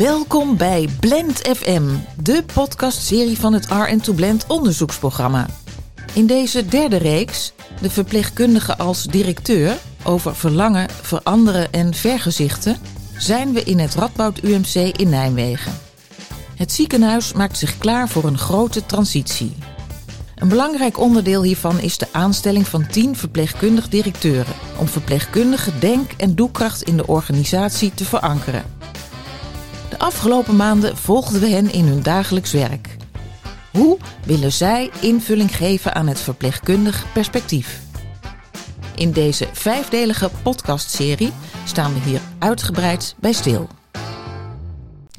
Welkom bij Blend FM, de podcastserie van het R2 Blend onderzoeksprogramma. In deze derde reeks, de verpleegkundige als directeur over verlangen, veranderen en vergezichten, zijn we in het Radboud UMC in Nijmegen. Het ziekenhuis maakt zich klaar voor een grote transitie. Een belangrijk onderdeel hiervan is de aanstelling van 10 verpleegkundig directeuren om verpleegkundige denk- en doelkracht in de organisatie te verankeren. Afgelopen maanden volgden we hen in hun dagelijks werk. Hoe willen zij invulling geven aan het verpleegkundig perspectief? In deze vijfdelige podcastserie staan we hier uitgebreid bij stil.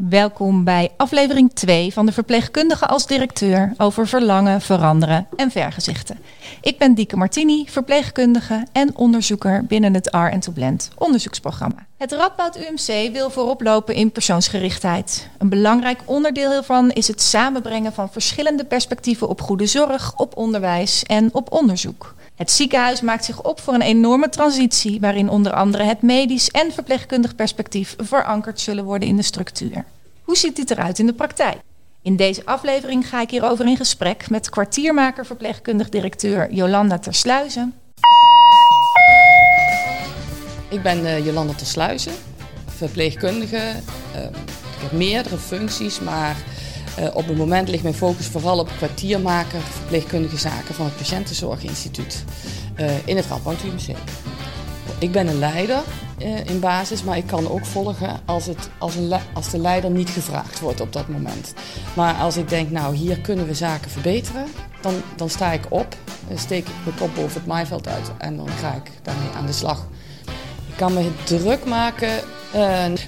Welkom bij aflevering 2 van de verpleegkundige als directeur over verlangen, veranderen en vergezichten. Ik ben Dieke Martini, verpleegkundige en onderzoeker binnen het R to Blend onderzoeksprogramma. Het Radboud UMC wil voorop lopen in persoonsgerichtheid. Een belangrijk onderdeel hiervan is het samenbrengen van verschillende perspectieven op goede zorg, op onderwijs en op onderzoek. Het ziekenhuis maakt zich op voor een enorme transitie waarin onder andere het medisch en verpleegkundig perspectief verankerd zullen worden in de structuur. Hoe ziet dit eruit in de praktijk? In deze aflevering ga ik hierover in gesprek met kwartiermaker verpleegkundig directeur Jolanda Tersluizen. Ik ben uh, Jolanda Tersluizen, verpleegkundige. Uh, ik heb meerdere functies, maar op het moment ligt mijn focus vooral op kwartiermaker verpleegkundige zaken van het Patiëntenzorginstituut in het Radboud. Ik ben een leider uh, in basis, maar ik kan ook volgen als, het, als, als de leider niet gevraagd wordt op dat moment. Maar als ik denk, nou hier kunnen we zaken verbeteren, dan, dan sta ik op, steek ik mijn kop boven het maaiveld uit en dan ga ik daarmee aan de slag. Ik kan me druk maken.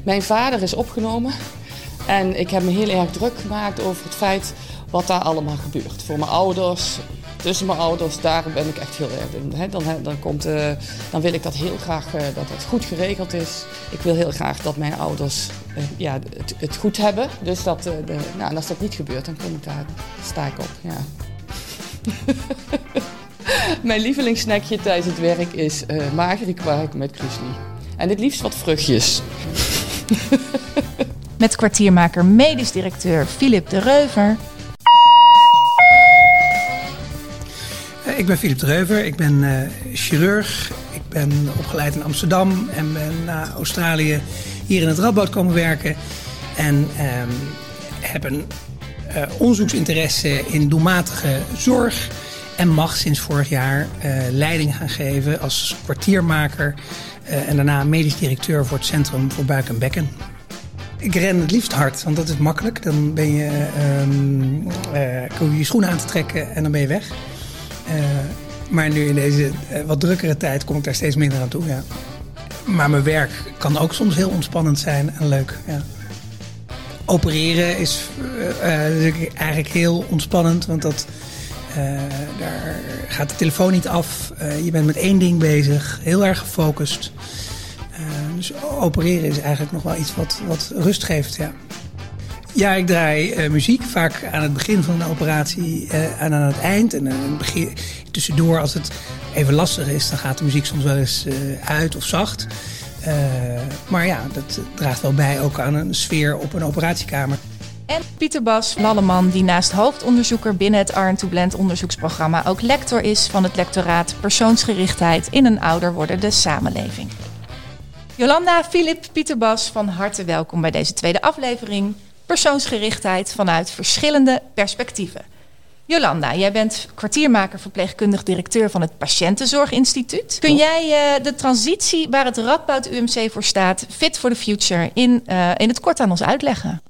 Mijn vader is opgenomen en ik heb me heel erg druk gemaakt over het feit wat daar allemaal gebeurt. Voor mijn ouders, tussen mijn ouders, daar ben ik echt heel erg in. Dan, dan, komt, uh, dan wil ik dat heel graag uh, dat het goed geregeld is. Ik wil heel graag dat mijn ouders uh, ja, het, het, goed hebben. Dus dat, de, nou, en als dat niet gebeurt, dan kom ik daar, sta ik op. Ja. mijn lievelingssnackje tijdens het werk is uh, magere kwark met krusli. En het liefst wat vruchtjes. met kwartiermaker medisch directeur Philip de Reuver Ik ben Philip Dreuver, ik ben chirurg. Ik ben opgeleid in Amsterdam en ben naar Australië hier in het Radboud komen werken. En um, heb een uh, onderzoeksinteresse in doelmatige zorg. En mag sinds vorig jaar uh, leiding gaan geven als kwartiermaker. en daarna medisch directeur voor het Centrum voor Buik en Bekken. Ik ren het liefst hard, want dat is makkelijk. Dan ben je, um, kom je schoenen aan te trekken en dan ben je weg. Uh, maar nu in deze uh, wat drukkere tijd kom ik daar steeds minder aan toe. Ja. Maar mijn werk kan ook soms heel ontspannend zijn en leuk. Ja. Opereren is uh, eigenlijk heel ontspannend, want dat, daar gaat de telefoon niet af. je bent met één ding bezig, heel erg gefocust. Dus opereren is eigenlijk nog wel iets wat, wat rust geeft. Ja. Ja, ik draai uh, muziek, vaak aan het begin van een operatie uh, en aan het eind. En begin, tussendoor, als het even lastig is, dan gaat de muziek soms wel eens uit of zacht. maar ja, dat draagt wel bij ook aan een sfeer op een operatiekamer. En Pieter Bas Lalleman, die naast hoofdonderzoeker binnen het R2 Blend onderzoeksprogramma ook lector is van het lectoraat Persoonsgerichtheid in een ouder wordende samenleving. Jolanda, Filip, Pieter Bas, van harte welkom bij deze tweede aflevering persoonsgerichtheid vanuit verschillende perspectieven. Jolanda, jij bent kwartiermaker verpleegkundig directeur van het Patiëntenzorginstituut. Kun jij uh, de transitie waar het Radboud UMC voor staat, Fit for the Future, in, uh, in het kort aan ons uitleggen?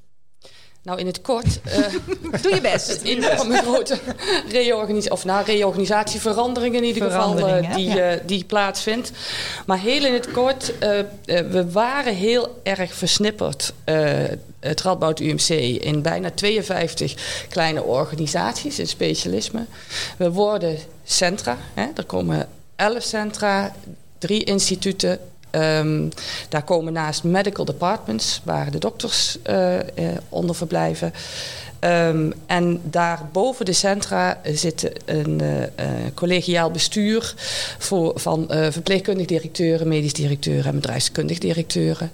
Nou, in het kort. Uh, Doe je best. In een grote reorganisatie, of na reorganisatieveranderingen in ieder geval, uh, die, ja. uh, die plaatsvindt. Maar heel in het kort, we waren heel erg versnipperd het Radboud UMC in bijna 52 kleine organisaties in specialisme. We worden centra. Hè. Er komen 11 centra, drie instituten. Um, daar komen naast medical departments, waar de dokters uh, uh, onder verblijven. Um, en daar boven de centra zit een uh, collegiaal bestuur voor, van uh, verpleegkundig directeuren, medisch directeuren en bedrijfskundig directeuren.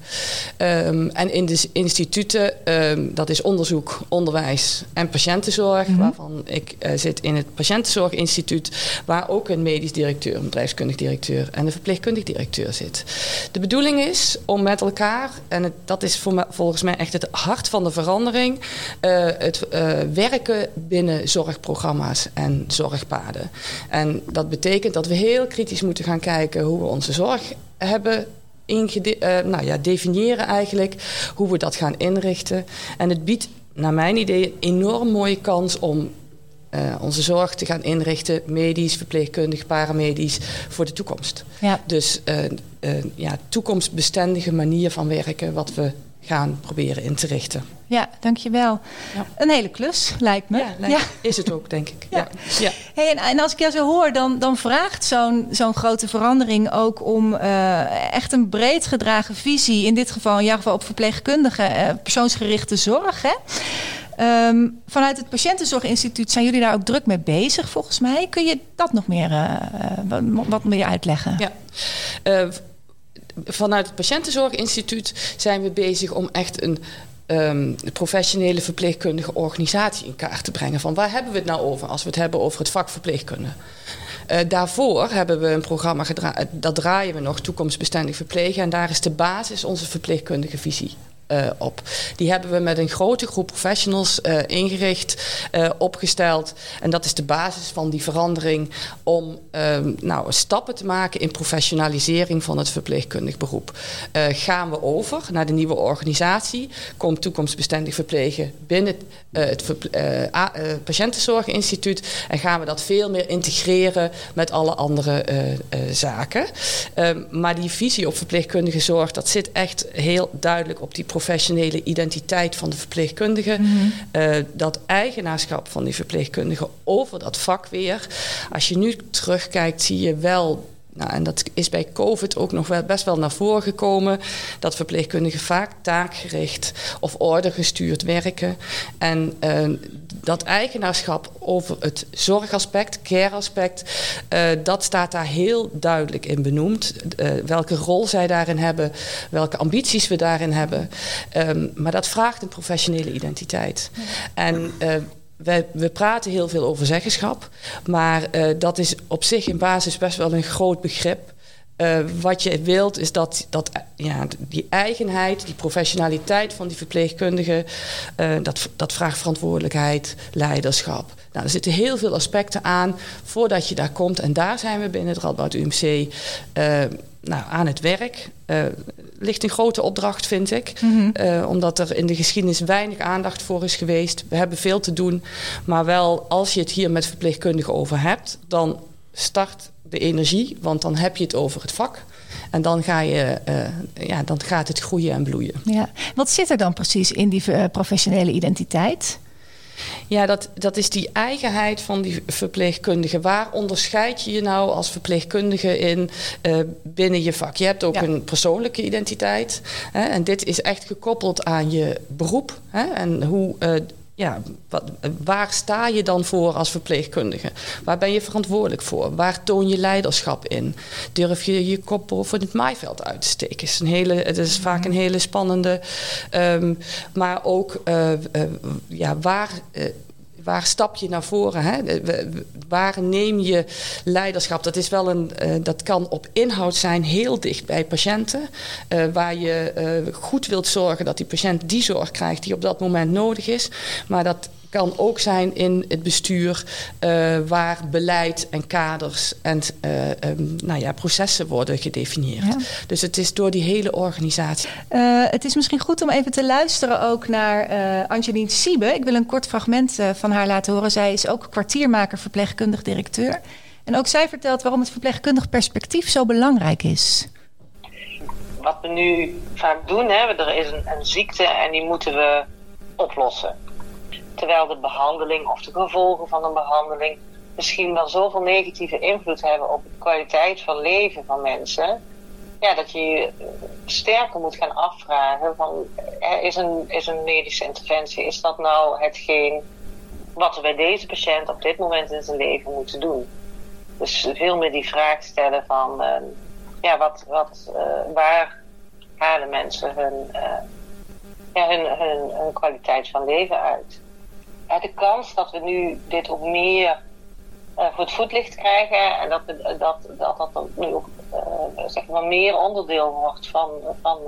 Um, en in de instituten, um, dat is onderzoek, onderwijs en patiëntenzorg, mm -hmm. waarvan ik zit in het patiëntenzorginstituut, waar ook een medisch directeur, een bedrijfskundig directeur en een verpleegkundig directeur zit. De bedoeling is om met elkaar, en het, dat is voor me, volgens mij echt het hart van de verandering, uh, het uh, werken binnen zorgprogramma's en zorgpaden. En dat betekent dat we heel kritisch moeten gaan kijken hoe we onze zorg hebben ingede- uh, nou ja, definiëren eigenlijk, hoe we dat gaan inrichten. En het biedt, naar mijn idee, een enorm mooie kans om uh, onze zorg te gaan inrichten, medisch, verpleegkundig, paramedisch, voor de toekomst. Ja. Dus uh, uh, ja, toekomstbestendige manier van werken, wat we gaan proberen in te richten. Ja, dankjewel. Ja. Een hele klus, lijkt me. Ja, lijkt, ja. is het ook, denk ik. Ja. ja. Hey, en, en, als ik jou zo hoor, dan, dan vraagt zo'n zo'n grote verandering ook om uh, echt een breed gedragen visie, in dit geval in jouw geval op verpleegkundige, uh, persoonsgerichte zorg. Hè? Um, vanuit het Patiëntenzorginstituut zijn jullie daar ook druk mee bezig, volgens mij. Kun je dat nog meer, uh, wat, wat meer uitleggen? Ja. Vanuit het Patiëntenzorginstituut zijn we bezig om echt een um, professionele verpleegkundige organisatie in kaart te brengen. Van waar hebben we het nou over als we het hebben over het vak verpleegkunde? Uh, daarvoor hebben we een programma gedraaid, dat draaien we nog, toekomstbestendig verplegen. En daar is de basis onze verpleegkundige visie. Uh, op. Die hebben we met een grote groep professionals uh, ingericht, uh, opgesteld. En dat is de basis van die verandering om nou, stappen te maken in professionalisering van het verpleegkundig beroep. gaan we over naar de nieuwe organisatie, komt toekomstbestendig verplegen binnen het Patiëntenzorginstituut en gaan we dat veel meer integreren met alle andere zaken. maar die visie op verpleegkundige zorg, dat zit echt heel duidelijk op die professionele identiteit van de verpleegkundige. Mm -hmm. uh, dat eigenaarschap van die verpleegkundige over dat vak weer. Als je nu terugkijkt, zie je wel. Nou, en dat is bij COVID ook nog wel best wel naar voren gekomen. Dat verpleegkundigen vaak taakgericht of ordergestuurd werken. En uh, dat eigenaarschap over het zorgaspect, care-aspect, uh, dat staat daar heel duidelijk in benoemd. Uh, welke rol zij daarin hebben, welke ambities we daarin hebben. Um, maar dat vraagt een professionele identiteit. Ja. En uh, wij, we praten heel veel over zeggenschap, maar dat is op zich in basis best wel een groot begrip. Uh, wat je wilt is dat, dat ja, die eigenheid, die professionaliteit van die verpleegkundigen, uh, dat, dat vraagt verantwoordelijkheid, leiderschap. Nou, er zitten heel veel aspecten aan voordat je daar komt. En daar zijn we binnen het Radboud UMC uh, nou, aan het werk. Ligt een grote opdracht, vind ik. Mm -hmm. uh, omdat er in de geschiedenis weinig aandacht voor is geweest. We hebben veel te doen. Maar wel, als je het hier met verpleegkundigen over hebt, dan start de energie. Want dan heb je het over het vak. En dan, ga je, uh, ja, dan gaat het groeien en bloeien. Ja. Wat zit er dan precies in die uh, professionele identiteit? Ja, dat, dat is die eigenheid van die verpleegkundige. Waar onderscheid je je nou als verpleegkundige in uh, binnen je vak? Je hebt ook ja. een persoonlijke identiteit. Hè, en dit is echt gekoppeld aan je beroep. Hè, en hoe. Uh, ja, wat, waar sta je dan voor als verpleegkundige? Waar ben je verantwoordelijk voor? Waar toon je leiderschap in? Durf je je kop boven het maaiveld uit te steken? Is een hele, het is vaak een hele spannende. Um, maar ook, uh, uh, ja, waar. Uh, waar stap je naar voren? Hè? Waar neem je leiderschap? Dat, is wel een, uh, dat kan op inhoud zijn, heel dicht bij patiënten. Uh, waar je uh, goed wilt zorgen dat die patiënt die zorg krijgt die op dat moment nodig is. Maar dat kan ook zijn in het bestuur uh, waar beleid en kaders en uh, um, nou ja, processen worden gedefinieerd. Ja. Dus het is door die hele organisatie. Uh, het is misschien goed om even te luisteren ook naar Angeline Siebe. Ik wil een kort fragment van haar laten horen. Zij is ook kwartiermaker, verpleegkundig directeur. En ook zij vertelt waarom het verpleegkundig perspectief zo belangrijk is. Wat we nu vaak doen, hè, er is een, een ziekte en die moeten we oplossen terwijl de behandeling of de gevolgen van een behandeling misschien wel zoveel negatieve invloed hebben op de kwaliteit van leven van mensen, ja, dat je sterker moet gaan afvragen van is een, is een medische interventie, is dat nou hetgeen wat we bij deze patiënt op dit moment in zijn leven moeten doen? Dus veel meer die vraag stellen van uh, ja, wat, wat, uh, waar halen mensen hun, uh, ja, hun, hun, hun, kwaliteit van leven uit? De kans dat we nu dit ook meer voor het voetlicht krijgen en dat we, dat, dat, dat dan nu ook zeg maar meer onderdeel wordt van, van,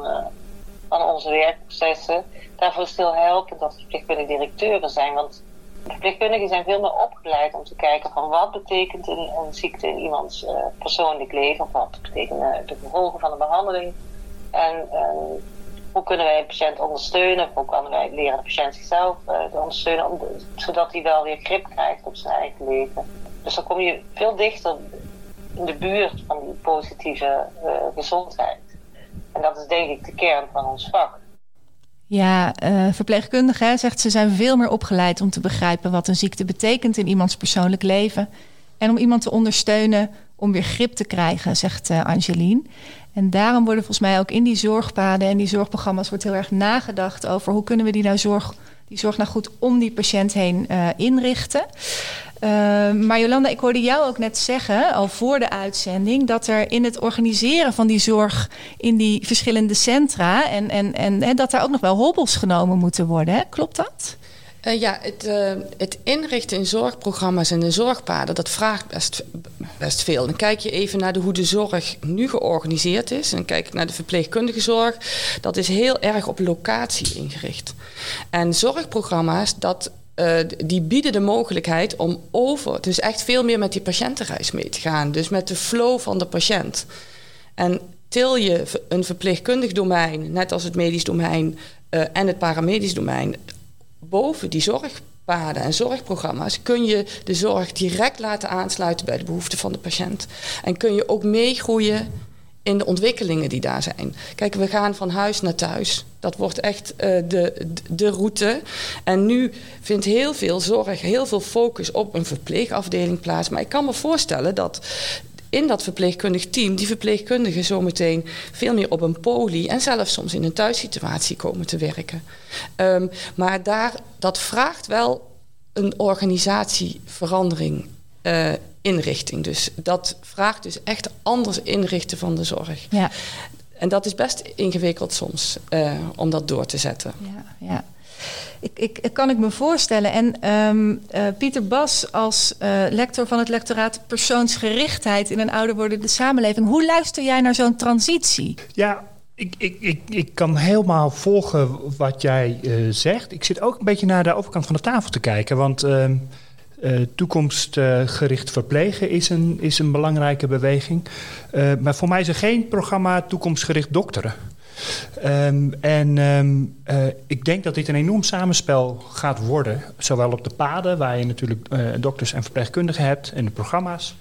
van onze werkprocessen, daarvoor is heel helpend dat er verpleegkundige directeuren zijn. Want verpleegkundigen zijn veel meer opgeleid om te kijken van wat betekent een, een ziekte in iemands persoonlijk leven, of wat betekenen de gevolgen van de behandeling. En uh, hoe kunnen wij een patiënt ondersteunen, hoe kunnen wij leren de patiënt zichzelf uh, ondersteunen, om zodat hij wel weer grip krijgt op zijn eigen leven. Dus dan kom je veel dichter in de buurt van die positieve gezondheid. En dat is denk ik de kern van ons vak. Ja, uh, verpleegkundigen zegt ze zijn veel meer opgeleid om te begrijpen wat een ziekte betekent in iemands persoonlijk leven. En om iemand te ondersteunen om weer grip te krijgen, zegt uh, Angeline. En daarom worden volgens mij ook in die zorgpaden en die zorgprogramma's wordt heel erg nagedacht over hoe kunnen we die nou zorg, die zorg nou goed om die patiënt heen uh, inrichten. Uh, maar Jolanda, ik hoorde jou ook net zeggen, al voor de uitzending, dat er in het organiseren van die zorg in die verschillende centra en, en, en, en dat daar ook nog wel hobbels genomen moeten worden. Hè? Klopt dat? Uh, ja, het, uh, het, inrichten in zorgprogramma's en de zorgpaden, dat vraagt best, best veel. Dan kijk je even naar hoe de zorg nu georganiseerd is. En kijk naar de verpleegkundige zorg. Dat is heel erg op locatie ingericht. En zorgprogramma's, dat uh, die bieden de mogelijkheid om over, dus echt veel meer met die patiëntenreis mee te gaan. Dus met de flow van de patiënt. En til je een verpleegkundig domein, net als het medisch domein en het paramedisch domein, boven die zorgpaden en zorgprogramma's, kun je de zorg direct laten aansluiten bij de behoeften van de patiënt. En kun je ook meegroeien in de ontwikkelingen die daar zijn. Kijk, we gaan van huis naar thuis. Dat wordt echt uh, de, de route. En nu vindt heel veel zorg, heel veel focus op een verpleegafdeling plaats. Maar ik kan me voorstellen dat in dat verpleegkundig team die verpleegkundigen zometeen veel meer op een poli en zelfs soms in een thuissituatie komen te werken. Um, maar daar, dat vraagt wel een organisatieverandering. Uh, inrichting. Dus dat vraagt dus echt anders inrichten van de zorg. Ja. En dat is best ingewikkeld soms uh, om dat door te zetten. Ja, ja. Ik, ik, kan ik me voorstellen. En um, uh, Pieter Bas, als uh, lector van het lectoraat persoonsgerichtheid in een ouder wordende samenleving, hoe luister jij naar zo'n transitie? Ja, ik, ik, ik, ik kan helemaal volgen wat jij uh, zegt. Ik zit ook een beetje naar de overkant van de tafel te kijken. Want uh, toekomstgericht verplegen is een, is een belangrijke beweging. Maar voor mij is er geen programma toekomstgericht dokteren. Um, en um, uh, ik denk dat dit een enorm samenspel gaat worden. Zowel op de paden, waar je natuurlijk dokters en verpleegkundigen hebt, en de programma's.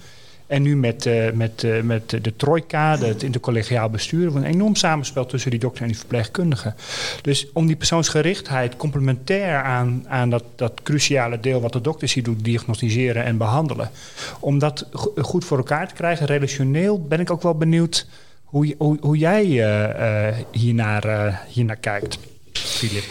En nu met, uh, met, met de trojka, het intercollegiaal bestuur, een enorm samenspel tussen die dokter en die verpleegkundigen. Dus om die persoonsgerichtheid complementair aan, aan dat, dat cruciale deel wat de dokters hier doet, diagnosticeren en behandelen, om dat goed voor elkaar te krijgen, relationeel, ben ik ook wel benieuwd hoe, hoe, hoe jij uh, hiernaar, hiernaar kijkt, Filip.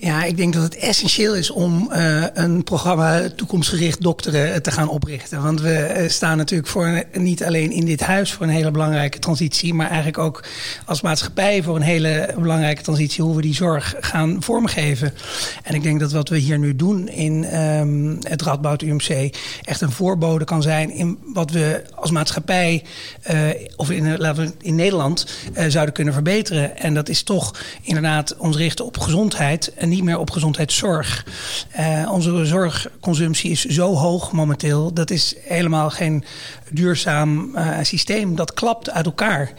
Ja, ik denk dat het essentieel is om uh, een programma toekomstgericht dokteren eh, te gaan oprichten. Want we uh, staan natuurlijk voor niet alleen in dit huis voor een hele belangrijke transitie, maar eigenlijk ook als maatschappij voor een hele belangrijke transitie, hoe we die zorg gaan vormgeven. En ik denk dat wat we hier nu doen in um, het Radboud UMC echt een voorbode kan zijn in wat we als maatschappij, of in, laten we in Nederland, zouden kunnen verbeteren. En dat is toch inderdaad ons richten op gezondheid niet meer op gezondheidszorg. Uh, onze zorgconsumptie is zo hoog momenteel. Dat is helemaal geen duurzaam uh, systeem. Dat klapt uit elkaar.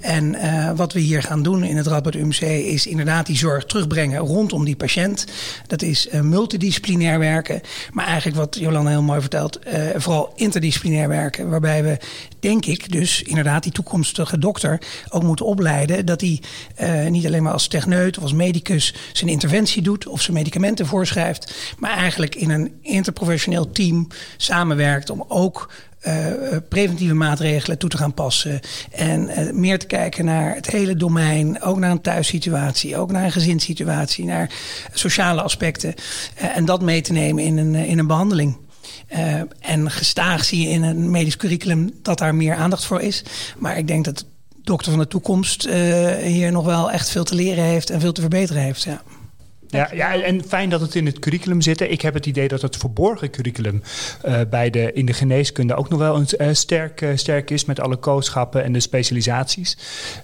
En uh, wat we hier gaan doen in het Radboud UMC is inderdaad die zorg terugbrengen rondom die patiënt. Dat is multidisciplinair werken. Maar eigenlijk wat Jolanda heel mooi vertelt, vooral interdisciplinair werken. Waarbij we, denk ik, dus inderdaad die toekomstige dokter ook moeten opleiden. Dat hij niet alleen maar als techneut of als medicus zijn interventie doet of ze medicamenten voorschrijft, maar eigenlijk in een interprofessioneel team samenwerkt om ook preventieve maatregelen toe te gaan passen. En meer te kijken naar het hele domein. Ook naar een thuissituatie, ook naar een gezinssituatie, naar sociale aspecten. en dat mee te nemen in een, in een behandeling. Uh, en gestaag zie je in een medisch curriculum dat daar meer aandacht voor is. Maar ik denk dat de dokter van de toekomst uh, hier nog wel echt veel te leren heeft en veel te verbeteren heeft. Ja. Ja, ja, en fijn dat het in het curriculum zit. Ik heb het idee dat het verborgen curriculum uh, bij de, in de geneeskunde ook nog wel een, uh, sterk, uh, sterk is met alle kooschappen en de specialisaties.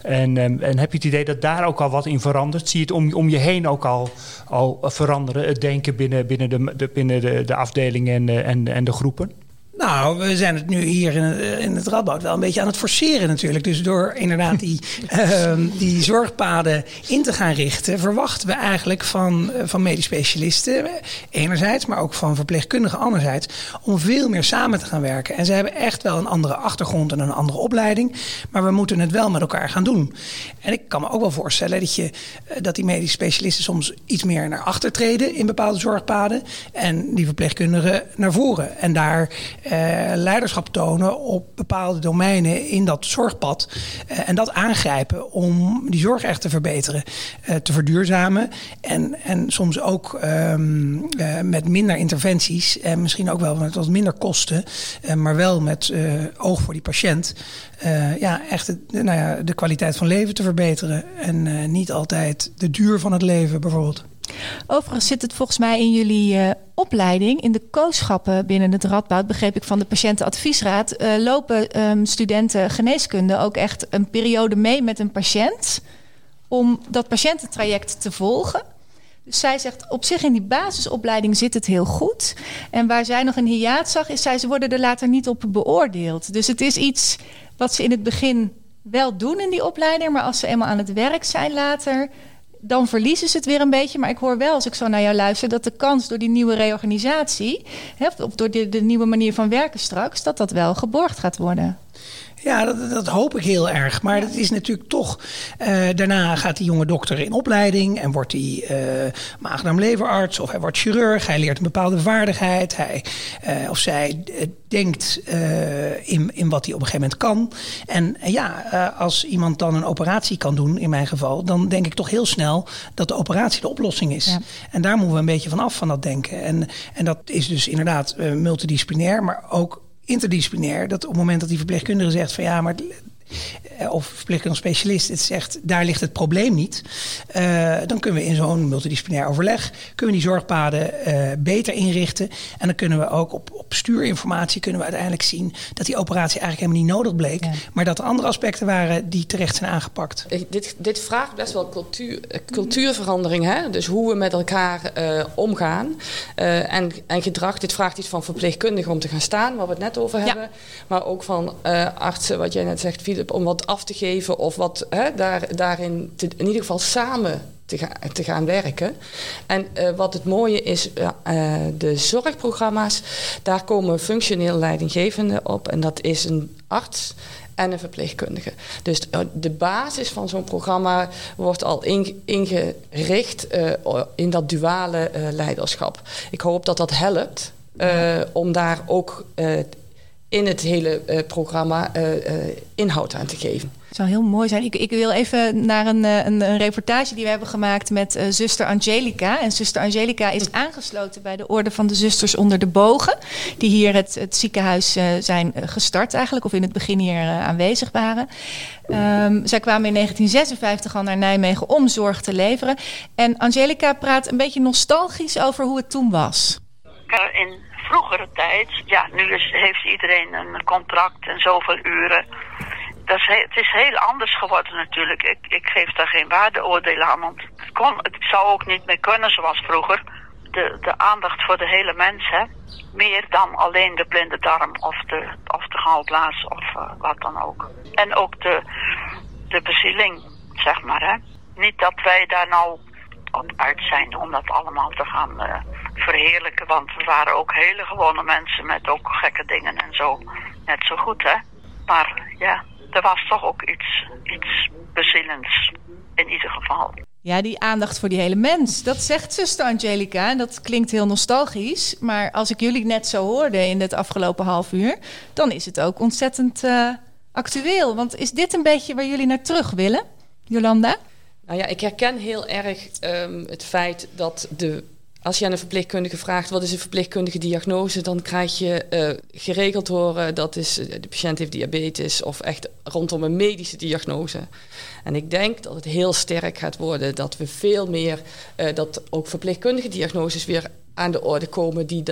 En, um, en heb je het idee dat daar ook al wat in verandert? Zie je het om, om je heen ook al, al veranderen, het denken binnen, binnen, de, de binnen de, de afdelingen en, en, en de groepen? Nou, we zijn het nu hier in, in het Radboud wel een beetje aan het forceren natuurlijk. Dus door inderdaad die, uh, die zorgpaden in te gaan richten... verwachten we eigenlijk van, van medisch specialisten enerzijds... maar ook van verpleegkundigen anderzijds... om veel meer samen te gaan werken. En ze hebben echt wel een andere achtergrond en een andere opleiding... maar we moeten het wel met elkaar gaan doen. En ik kan me ook wel voorstellen dat, je, dat die medisch specialisten... soms iets meer naar achter treden in bepaalde zorgpaden... en die verpleegkundigen naar voren. En daar leiderschap tonen op bepaalde domeinen in dat zorgpad. Uh, en dat aangrijpen om die zorg echt te verbeteren, uh, te verduurzamen. En, en soms ook um, met minder interventies en misschien ook wel met wat minder kosten, maar wel met oog voor die patiënt. ja, echt nou ja, de kwaliteit van leven te verbeteren. En niet altijd de duur van het leven bijvoorbeeld. Overigens zit het volgens mij in jullie uh, opleiding, in de kooschappen binnen het Radboud, begreep ik van de patiëntenadviesraad, uh, lopen um, studenten geneeskunde ook echt een periode mee met een patiënt om dat patiëntentraject te volgen. Dus zij zegt, op zich in die basisopleiding zit het heel goed. En waar zij nog een hiaat zag, is zij, ze worden er later niet op beoordeeld. Dus het is iets wat ze in het begin wel doen in die opleiding, maar als ze eenmaal aan het werk zijn later, dan verliezen ze het weer een beetje. Maar ik hoor wel, als ik zo naar jou luister, dat de kans door die nieuwe reorganisatie, hè, of door de, de nieuwe manier van werken straks, dat dat wel geborgd gaat worden. Ja, dat, dat, hoop ik heel erg. Maar dat is natuurlijk toch. Uh, daarna gaat die jonge dokter in opleiding en wordt hij uh, maag-darm-leverarts of hij wordt chirurg. Hij leert een bepaalde vaardigheid. Hij uh, of zij denkt in, in wat hij op een gegeven moment kan. En ja, als iemand dan een operatie kan doen, in mijn geval, dan denk ik toch heel snel dat de operatie de oplossing is. Ja. En daar moeten we een beetje van af van dat denken. En, en dat is dus inderdaad multidisciplinair, maar ook interdisciplinair. Dat op het moment dat die verpleegkundige zegt van ja, maar of verpleegkundig specialist het zegt, daar ligt het probleem niet. Uh, dan kunnen we in zo'n multidisciplinair overleg, kunnen we die zorgpaden uh, beter inrichten. En dan kunnen we ook op, op stuurinformatie kunnen we uiteindelijk zien dat die operatie eigenlijk helemaal niet nodig bleek. Ja. Maar dat er andere aspecten waren die terecht zijn aangepakt. Dit, dit vraagt best wel cultuur, cultuurverandering. Hè? Dus hoe we met elkaar uh, omgaan. en, en gedrag, dit vraagt iets van verpleegkundigen om te gaan staan, waar we het net over hebben. Ja. Maar ook van artsen, wat jij net zegt, Om wat af te geven of wat hè, daar, daarin te, in ieder geval samen te, ga, te gaan werken. En uh, wat het mooie is, uh, de zorgprogramma's, daar komen functioneel leidinggevenden op. En dat is een arts en een verpleegkundige. Dus de basis van zo'n programma wordt al ingericht uh, in dat duale leiderschap. Ik hoop dat dat helpt om daar ook in het hele uh, programma uh, uh, inhoud aan te geven. Het zou heel mooi zijn. Ik, ik wil even naar een, een, een, reportage die we hebben gemaakt met zuster Angelica. En zuster Angelica is aangesloten bij de Orde van de Zusters onder de Bogen. Die hier het, het ziekenhuis zijn gestart eigenlijk, of in het begin hier aanwezig waren. Um, zij kwamen in 1956 al naar Nijmegen om zorg te leveren. En Angelica praat een beetje nostalgisch over hoe het toen was. In vroegere tijd, ja, nu is, heeft iedereen een contract en zoveel uren. Dat is, het is heel anders geworden natuurlijk. Ik, ik geef daar geen waardeoordelen aan, want het, kon, het zou ook niet meer kunnen zoals vroeger. De, de aandacht voor de hele mens, hè. Meer dan alleen de blinde darm of de, of de galblaas of uh, wat dan ook. En ook de, de bezieling, zeg maar, hè. Niet dat wij daar nou uit zijn om dat allemaal te gaan uh, verheerlijken. Want we waren ook hele gewone mensen met ook gekke dingen en zo. Net zo goed, hè. Maar ja, er was toch ook iets, iets bezielends in ieder geval. Ja, die aandacht voor die hele mens. Dat zegt zuster Angelica. En dat klinkt heel nostalgisch. Maar als ik jullie net zo hoorde in het afgelopen half uur... dan is het ook ontzettend uh, actueel. Want is dit een beetje waar jullie naar terug willen, Jolanda? Nou ja, ik herken heel erg um, het feit dat de als je aan een verpleegkundige vraagt wat is een verpleegkundige diagnose, dan krijg je uh, geregeld horen dat is, de patiënt heeft diabetes of echt rondom een medische diagnose. En ik denk dat het heel sterk gaat worden dat we veel meer, uh, dat ook verpleegkundige diagnoses weer aan de orde komen die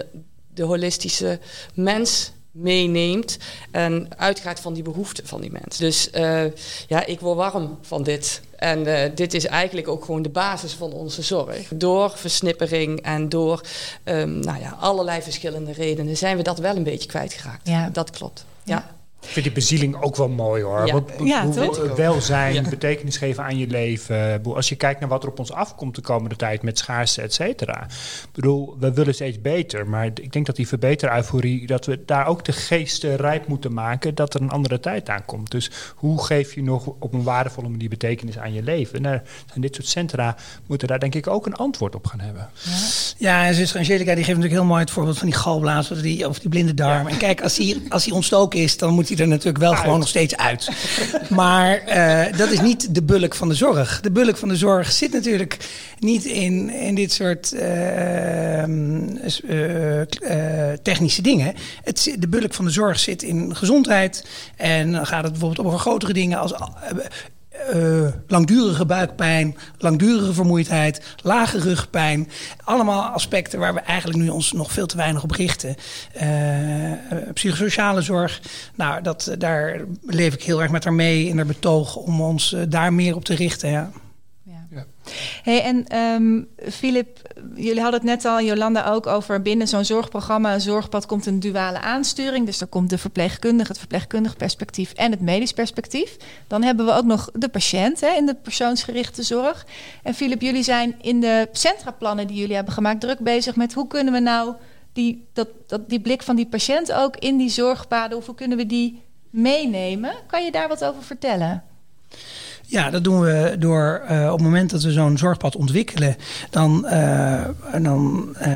de holistische mens meeneemt en uitgaat van die behoeften van die mens. Dus uh, ja, ik word warm van dit. En uh, dit is eigenlijk ook gewoon de basis van onze zorg. Door versnippering en door um, nou ja, allerlei verschillende redenen zijn we dat wel een beetje kwijtgeraakt. Ja. Dat klopt. ja. ja. Ik vind die bezieling ook wel mooi hoor. Ja, wat, ja hoe, welzijn, ja. betekenis geven aan je leven. Als je kijkt naar wat er op ons afkomt de komende tijd met schaarste, et cetera. Ik bedoel, we willen steeds beter. Maar ik denk dat die verbeteruivoerie, dat we daar ook de geesten rijp moeten maken dat er een andere tijd aankomt. Dus hoe geef je nog op een waardevolle manier betekenis aan je leven? Nou, en dit soort centra moeten daar denk ik ook een antwoord op gaan hebben. Ja, ja en zuster Angelica die geeft natuurlijk heel mooi het voorbeeld van die galblaas of die, of die blinde darm. En kijk, als die, als die ontstoken is, dan moet hij er natuurlijk wel uit. gewoon nog steeds uit. maar uh, dat is niet de bulk van de zorg. De bulk van de zorg zit natuurlijk niet in, in dit soort uh, uh, technische dingen. Het, de bulk van de zorg zit in gezondheid. En dan gaat het bijvoorbeeld over grotere dingen als uh, langdurige buikpijn, langdurige vermoeidheid, lage rugpijn. Allemaal aspecten waar we eigenlijk nu ons nog veel te weinig op richten. Uh, psychosociale zorg, nou, dat, daar leef ik heel erg met haar mee in haar betoog om ons uh, daar meer op te richten. Ja. Hey, en Filip, jullie hadden het net al, Jolanda ook, over binnen zo'n zorgprogramma, een zorgpad, komt een duale aansturing. Dus dan komt de verpleegkundige, het verpleegkundig perspectief en het medisch perspectief. Dan hebben we ook nog de patiënt hè, in de persoonsgerichte zorg. En Filip, jullie zijn in de centraplannen die jullie hebben gemaakt druk bezig met hoe kunnen we nou die, dat, dat, die blik van die patiënt ook in die zorgpaden, hoe kunnen we die meenemen? Kan je daar wat over vertellen? Ja, dat doen we door uh, op het moment dat we zo'n zorgpad ontwikkelen, dan, uh, dan uh,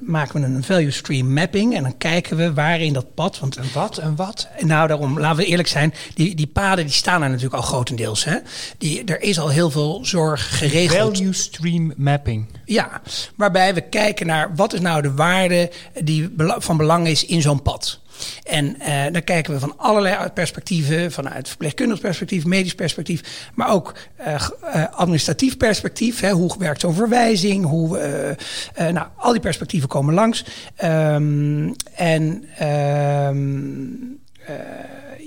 maken we een value stream mapping en dan kijken we waarin dat pad. Want, en wat? En wat? Nou, daarom, laten we eerlijk zijn, die, die paden die staan er natuurlijk al grotendeels. Hè? Die, er is al heel veel zorg geregeld. Value stream mapping. Ja, waarbij we kijken naar wat is nou de waarde die van belang is in zo'n pad. En uh, dan kijken we van allerlei perspectieven, vanuit verpleegkundig perspectief, medisch perspectief, maar ook uh, uh, administratief perspectief. Hè, hoe werkt zo'n verwijzing? Hoe, nou, al die perspectieven komen langs. Um, en um,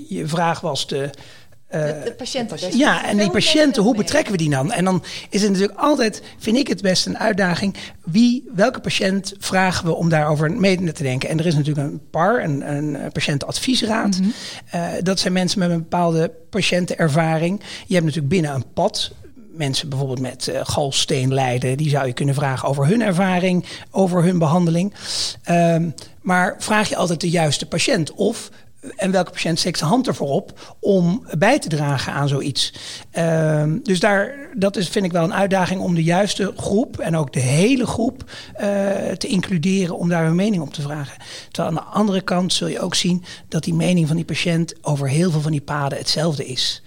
je vraag was de. Uh, de, de patiënten. Ja, en die patiënten, hoe betrekken we die dan? En dan is het natuurlijk altijd, vind ik het best een uitdaging, wie, welke patiënt vragen we om daarover mee te denken? En er is natuurlijk een PAR, een, een patiëntenadviesraad. Mm -hmm. uh, dat zijn mensen met een bepaalde patiëntenervaring. Je hebt natuurlijk binnen een pad mensen bijvoorbeeld met uh, galsteen lijden, die zou je kunnen vragen over hun ervaring, over hun behandeling. Um, maar vraag je altijd de juiste patiënt of en welke patiënt steekt zijn hand ervoor op om bij te dragen aan zoiets. Uh, dus daar, dat is, vind ik wel een uitdaging om de juiste groep en ook de hele groep uh, te includeren om daar een mening op te vragen. Terwijl aan de andere kant zul je ook zien dat die mening van die patiënt over heel veel van die paden hetzelfde is.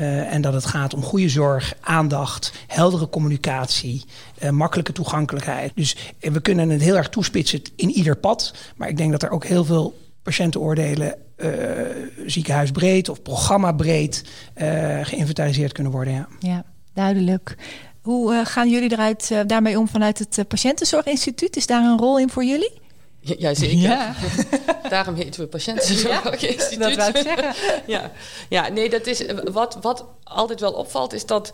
Uh, en dat het gaat om goede zorg, aandacht, heldere communicatie, uh, makkelijke toegankelijkheid. Dus we kunnen het heel erg toespitsen in ieder pad. Maar ik denk dat er ook heel veel patiëntenoordelen uh, ziekenhuisbreed of programmabreed uh, geïnventariseerd kunnen worden. Ja, ja duidelijk. Hoe uh, gaan jullie eruit daarmee om vanuit het Patiëntenzorginstituut? Is daar een rol in voor jullie? Ja, zeker. Ja. Daarom heten we Patiëntenzorginstituut. Ja, dat wou ik zeggen. ja. ja, nee, dat is wat, wat altijd wel opvalt, is dat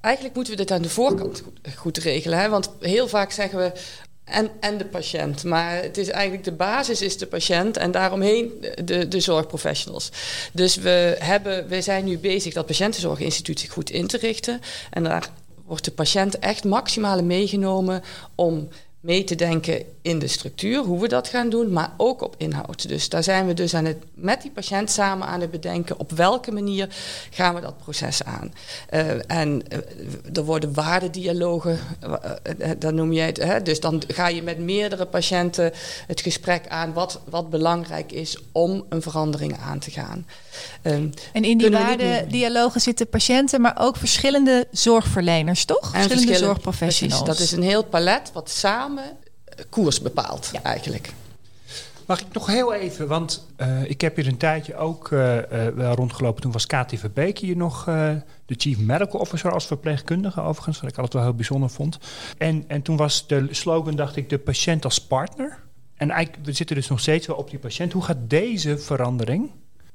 eigenlijk moeten we dit aan de voorkant goed, goed regelen. Hè? Want heel vaak zeggen we, en, en de patiënt. Maar het is eigenlijk de basis is de patiënt en daaromheen de, de zorgprofessionals. Dus we, hebben, we zijn nu bezig dat Patiëntenzorginstituut goed in te richten. En daar wordt de patiënt echt maximale meegenomen om mee te denken in de structuur, hoe we dat gaan doen, maar ook op inhoud. Dus daar zijn we dus aan het, met die patiënt samen aan het bedenken op welke manier gaan we dat proces aan. Uh, en uh, er worden waardedialogen, uh, dan noem je het. Hè? Dus dan ga je met meerdere patiënten het gesprek aan wat, wat belangrijk is om een verandering aan te gaan. Um, en in die waardedialogen zitten patiënten, maar ook verschillende zorgverleners, toch? En verschillende, verschillende zorgprofessionals. Precies, dat is een heel palet wat samen koers bepaalt, ja. eigenlijk. Mag ik nog heel even, want uh, ik heb hier een tijdje ook uh, uh, wel rondgelopen. Toen was Kati Verbeek hier nog de Chief Medical Officer als verpleegkundige, overigens, wat ik altijd wel heel bijzonder vond. En, en toen was de slogan, dacht ik, de patiënt als partner. En eigenlijk, we zitten dus nog steeds wel op die patiënt. Hoe gaat deze verandering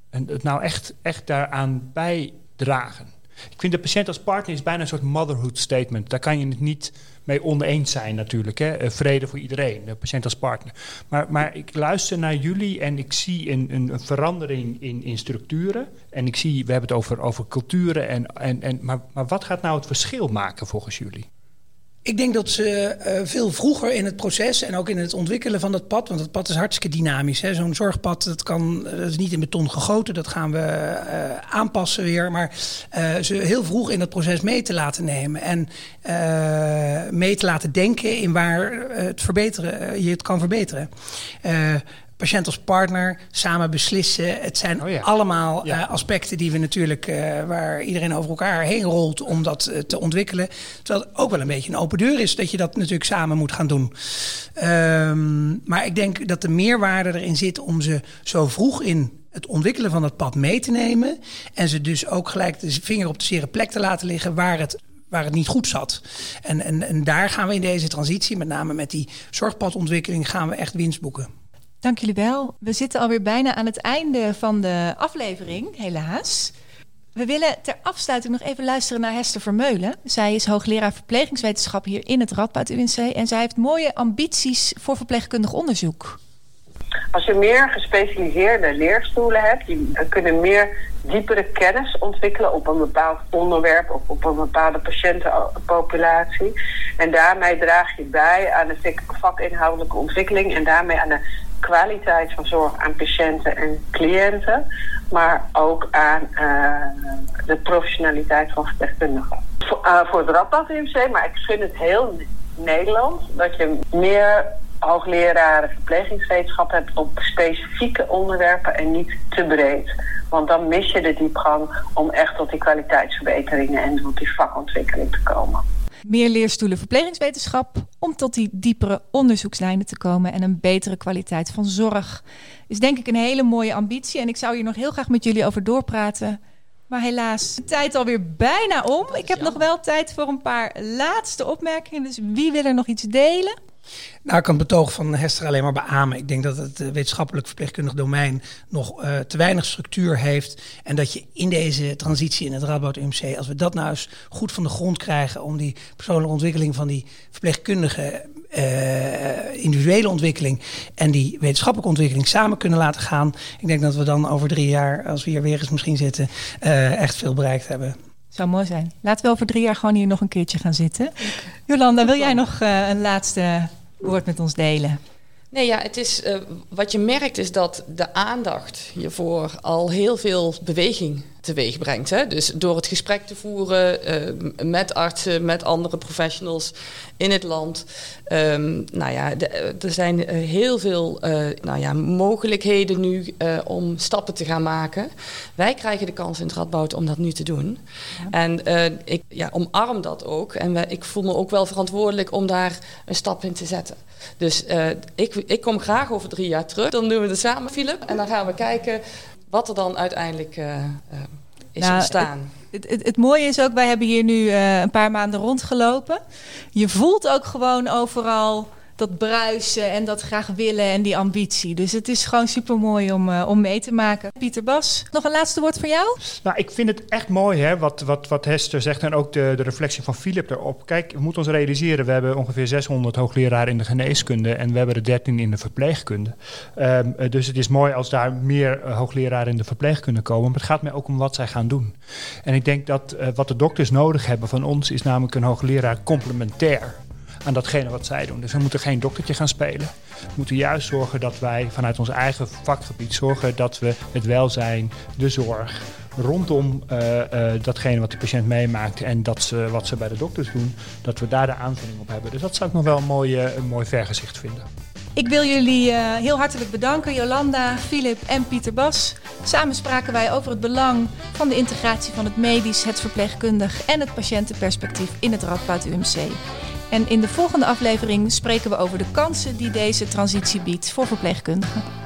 en het nou echt, echt daaraan bijdragen? Ik vind de patiënt als partner is bijna een soort motherhood statement. Daar kan je het niet mee oneens zijn natuurlijk. Hè? Vrede voor iedereen, de patiënt als partner. Maar, maar ik luister naar jullie en ik zie een, een, een, verandering in, in structuren. En ik zie, we hebben het over, over culturen. En, en, en, maar, maar wat gaat nou het verschil maken volgens jullie? Ik denk dat ze uh, veel vroeger in het proces en ook in het ontwikkelen van dat pad, want het pad is hartstikke dynamisch. Zo'n zorgpad dat kan, dat is niet in beton gegoten, dat gaan we uh, aanpassen weer. Maar ze heel vroeg in het proces mee te laten nemen en mee te laten denken in waar het verbeteren, je het kan verbeteren patiënt als partner, samen beslissen. Het zijn oh ja. allemaal ja. uh, aspecten die we natuurlijk, uh, waar iedereen over elkaar heen rolt om dat uh, te ontwikkelen. Terwijl het ook wel een beetje een open deur is dat je dat natuurlijk samen moet gaan doen. Um, maar ik denk dat de meerwaarde erin zit om ze zo vroeg in het ontwikkelen van het pad mee te nemen. En ze dus ook gelijk de vinger op de zere plek te laten liggen waar het waar het niet goed zat. En, en, en daar gaan we in deze transitie, met name met die zorgpadontwikkeling, gaan we echt winst boeken. Dank jullie wel. We zitten alweer bijna aan het einde van de aflevering, helaas. We willen ter afsluiting nog even luisteren naar Hester Vermeulen. Zij is hoogleraar verplegingswetenschap hier in het Radboud UNC en zij heeft mooie ambities voor verpleegkundig onderzoek. Als je meer gespecialiseerde leerstoelen hebt, die kunnen meer diepere kennis ontwikkelen op een bepaald onderwerp of op een bepaalde patiëntenpopulatie. En daarmee draag je bij aan de vakinhoudelijke ontwikkeling en daarmee aan de kwaliteit van zorg aan patiënten en cliënten, maar ook aan uh, de professionaliteit van verpleegkundigen. Voor, uh, voor het Radboud UMC, maar ik vind het heel Nederland dat je meer hoogleraren verplegingswetenschap hebt op specifieke onderwerpen en niet te breed. Want dan mis je de diepgang om echt tot die kwaliteitsverbeteringen en tot die vakontwikkeling te komen meer leerstoelen verplegingswetenschap om tot die diepere onderzoekslijnen te komen en een betere kwaliteit van zorg. Is denk ik een hele mooie ambitie en ik zou hier nog heel graag met jullie over doorpraten. Maar helaas, de tijd alweer bijna om. Ik heb nog wel tijd voor een paar laatste opmerkingen. Dus wie wil er nog iets delen? Nou, ik kan het betoog van Hester alleen maar beamen. Ik denk dat het wetenschappelijk verpleegkundig domein nog uh, te weinig structuur heeft. En dat je in deze transitie in het Radboud UMC, als we dat nou eens goed van de grond krijgen om die persoonlijke ontwikkeling van die verpleegkundige uh, individuele ontwikkeling en die wetenschappelijke ontwikkeling samen kunnen laten gaan. Ik denk dat we dan over drie jaar, als we hier weer eens misschien zitten, echt veel bereikt hebben. Zou mooi zijn. Laten we over drie jaar gewoon hier nog een keertje gaan zitten. Jolanda, wil jij nog uh, een laatste woord met ons delen? Nee, ja, het is, uh, wat je merkt is dat de aandacht hiervoor al heel veel beweging teweeg brengt. Hè? Dus door het gesprek te voeren uh, met artsen, met andere professionals in het land. Um, nou ja, de, er zijn heel veel uh, nou ja, mogelijkheden nu uh, om stappen te gaan maken. Wij krijgen de kans in het Radboud om dat nu te doen. Ja. En ik ja, omarm dat ook. En we, ik voel me ook wel verantwoordelijk om daar een stap in te zetten. Dus ik, ik kom graag over drie jaar terug. Dan doen we het samen, Philip. En dan gaan we kijken wat er dan uiteindelijk uh, uh, is nou, ontstaan. Het, het, het, mooie is ook, wij hebben hier nu uh, een paar maanden rondgelopen. Je voelt ook gewoon overal dat bruisen en dat graag willen en die ambitie. Dus het is gewoon super mooi om, uh, om mee te maken. Pieter Bas, nog een laatste woord voor jou? Nou, ik vind het echt mooi hè, wat, wat, wat Hester zegt en ook de, de reflectie van Philip erop. Kijk, we moeten ons realiseren, we hebben ongeveer 600 hoogleraren in de geneeskunde en we hebben er 13 in de verpleegkunde. Um, dus het is mooi als daar meer uh, hoogleraren in de verpleegkunde komen. Maar het gaat mij ook om wat zij gaan doen. En ik denk dat wat de dokters nodig hebben van ons is namelijk een hoogleraar complementair aan datgene wat zij doen. Dus we moeten geen doktertje gaan spelen. We moeten juist zorgen dat wij vanuit ons eigen vakgebied zorgen dat we het welzijn, de zorg, rondom uh, uh, datgene wat de patiënt meemaakt en dat ze, wat ze bij de dokters doen, dat we daar de aanvulling op hebben. Dus dat zou ik nog wel een mooi, een mooi vergezicht vinden. Ik wil jullie uh, heel hartelijk bedanken, Jolanda, Filip en Pieter Bas. Samen spraken wij over het belang van de integratie van het medisch, het verpleegkundig en het patiëntenperspectief in het Radboud UMC. En in de volgende aflevering spreken we over de kansen die deze transitie biedt voor verpleegkundigen.